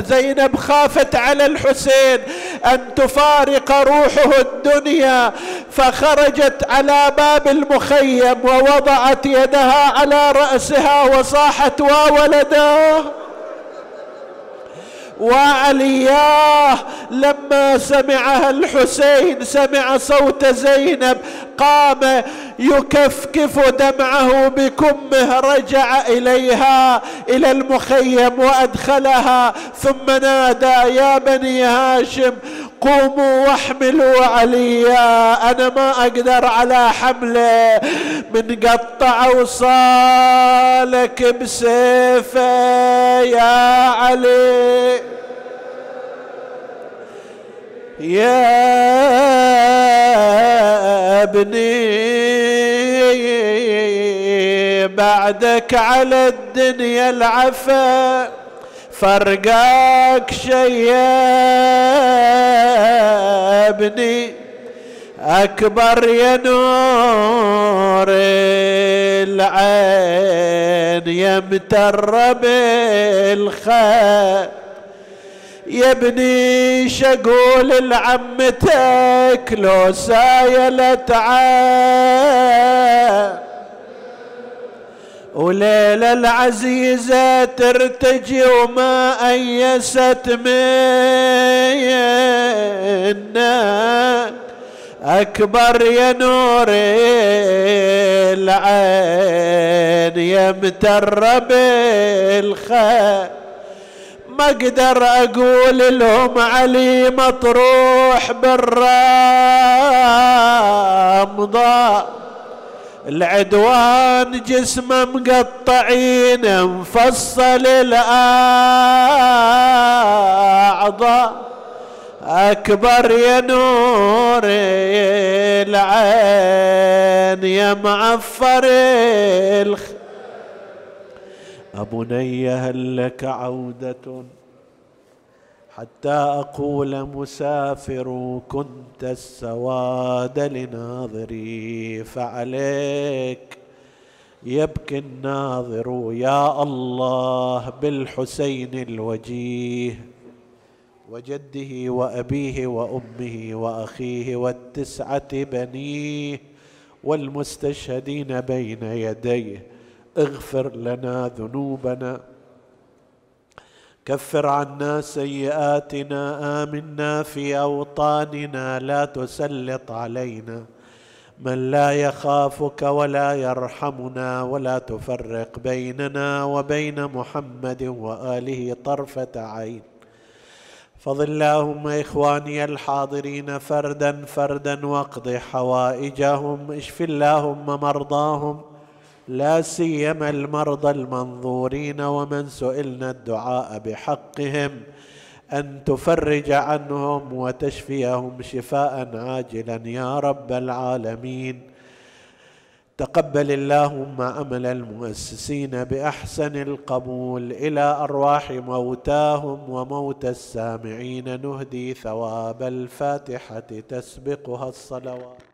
زينب خافت على الحسين أن تفارق روحه الدنيا فخرجت على باب المخيم ووضعت يدها على رأسها وصاحت وولداه وعلياه لما سمعها الحسين سمع صوت زينب قام يكفكف دمعه بكمه رجع إليها إلى المخيم وأدخلها ثم نادى يا بني هاشم قوموا واحملوا عليا أنا ما أقدر على حمله من قطع وصالك بسيفه يا علي. يا ابني بعدك على الدنيا العفا. فرقاك شي يا ابني أكبر يا نور العين يمتر بالخير يا ابني شقول لعمتك لو سايلت عين وليلة العزيزة ترتجي وما أيست منا. أكبر يا نور العين يا مترب الخير ما أقدر أقول لهم علي مطروح بالرمضان. العدوان جسمه مقطعين مفصل الأعضاء. أكبر يا نور العين يا معفر الخ ابني هل لك عودة. حتى أقول مسافر كنت السواد لناظري فعليك يبكي الناظر يا الله بالحسين الوجيه وجده وأبيه وأمه وأخيه والتسعة بنيه والمستشهدين بين يديه اغفر لنا ذنوبنا. كفر عنا سيئاتنا آمنا في أوطاننا لا تسلط علينا. من لا يخافك ولا يرحمنا ولا تفرق بيننا وبين محمد وآله طرفة عين. فضل اللهم إخواني الحاضرين فردا فردا واقض حوائجهم اشف اللهم مرضاهم لا سيما المرضى المنظورين ومن سئلنا الدعاء بحقهم أن تفرج عنهم وتشفيهم شفاء عاجلا يا رب العالمين. تقبل اللهم عمل المؤسسين بأحسن القبول إلى أرواح موتاهم وموتى السامعين. نهدي ثواب الفاتحة تسبقها الصلوات.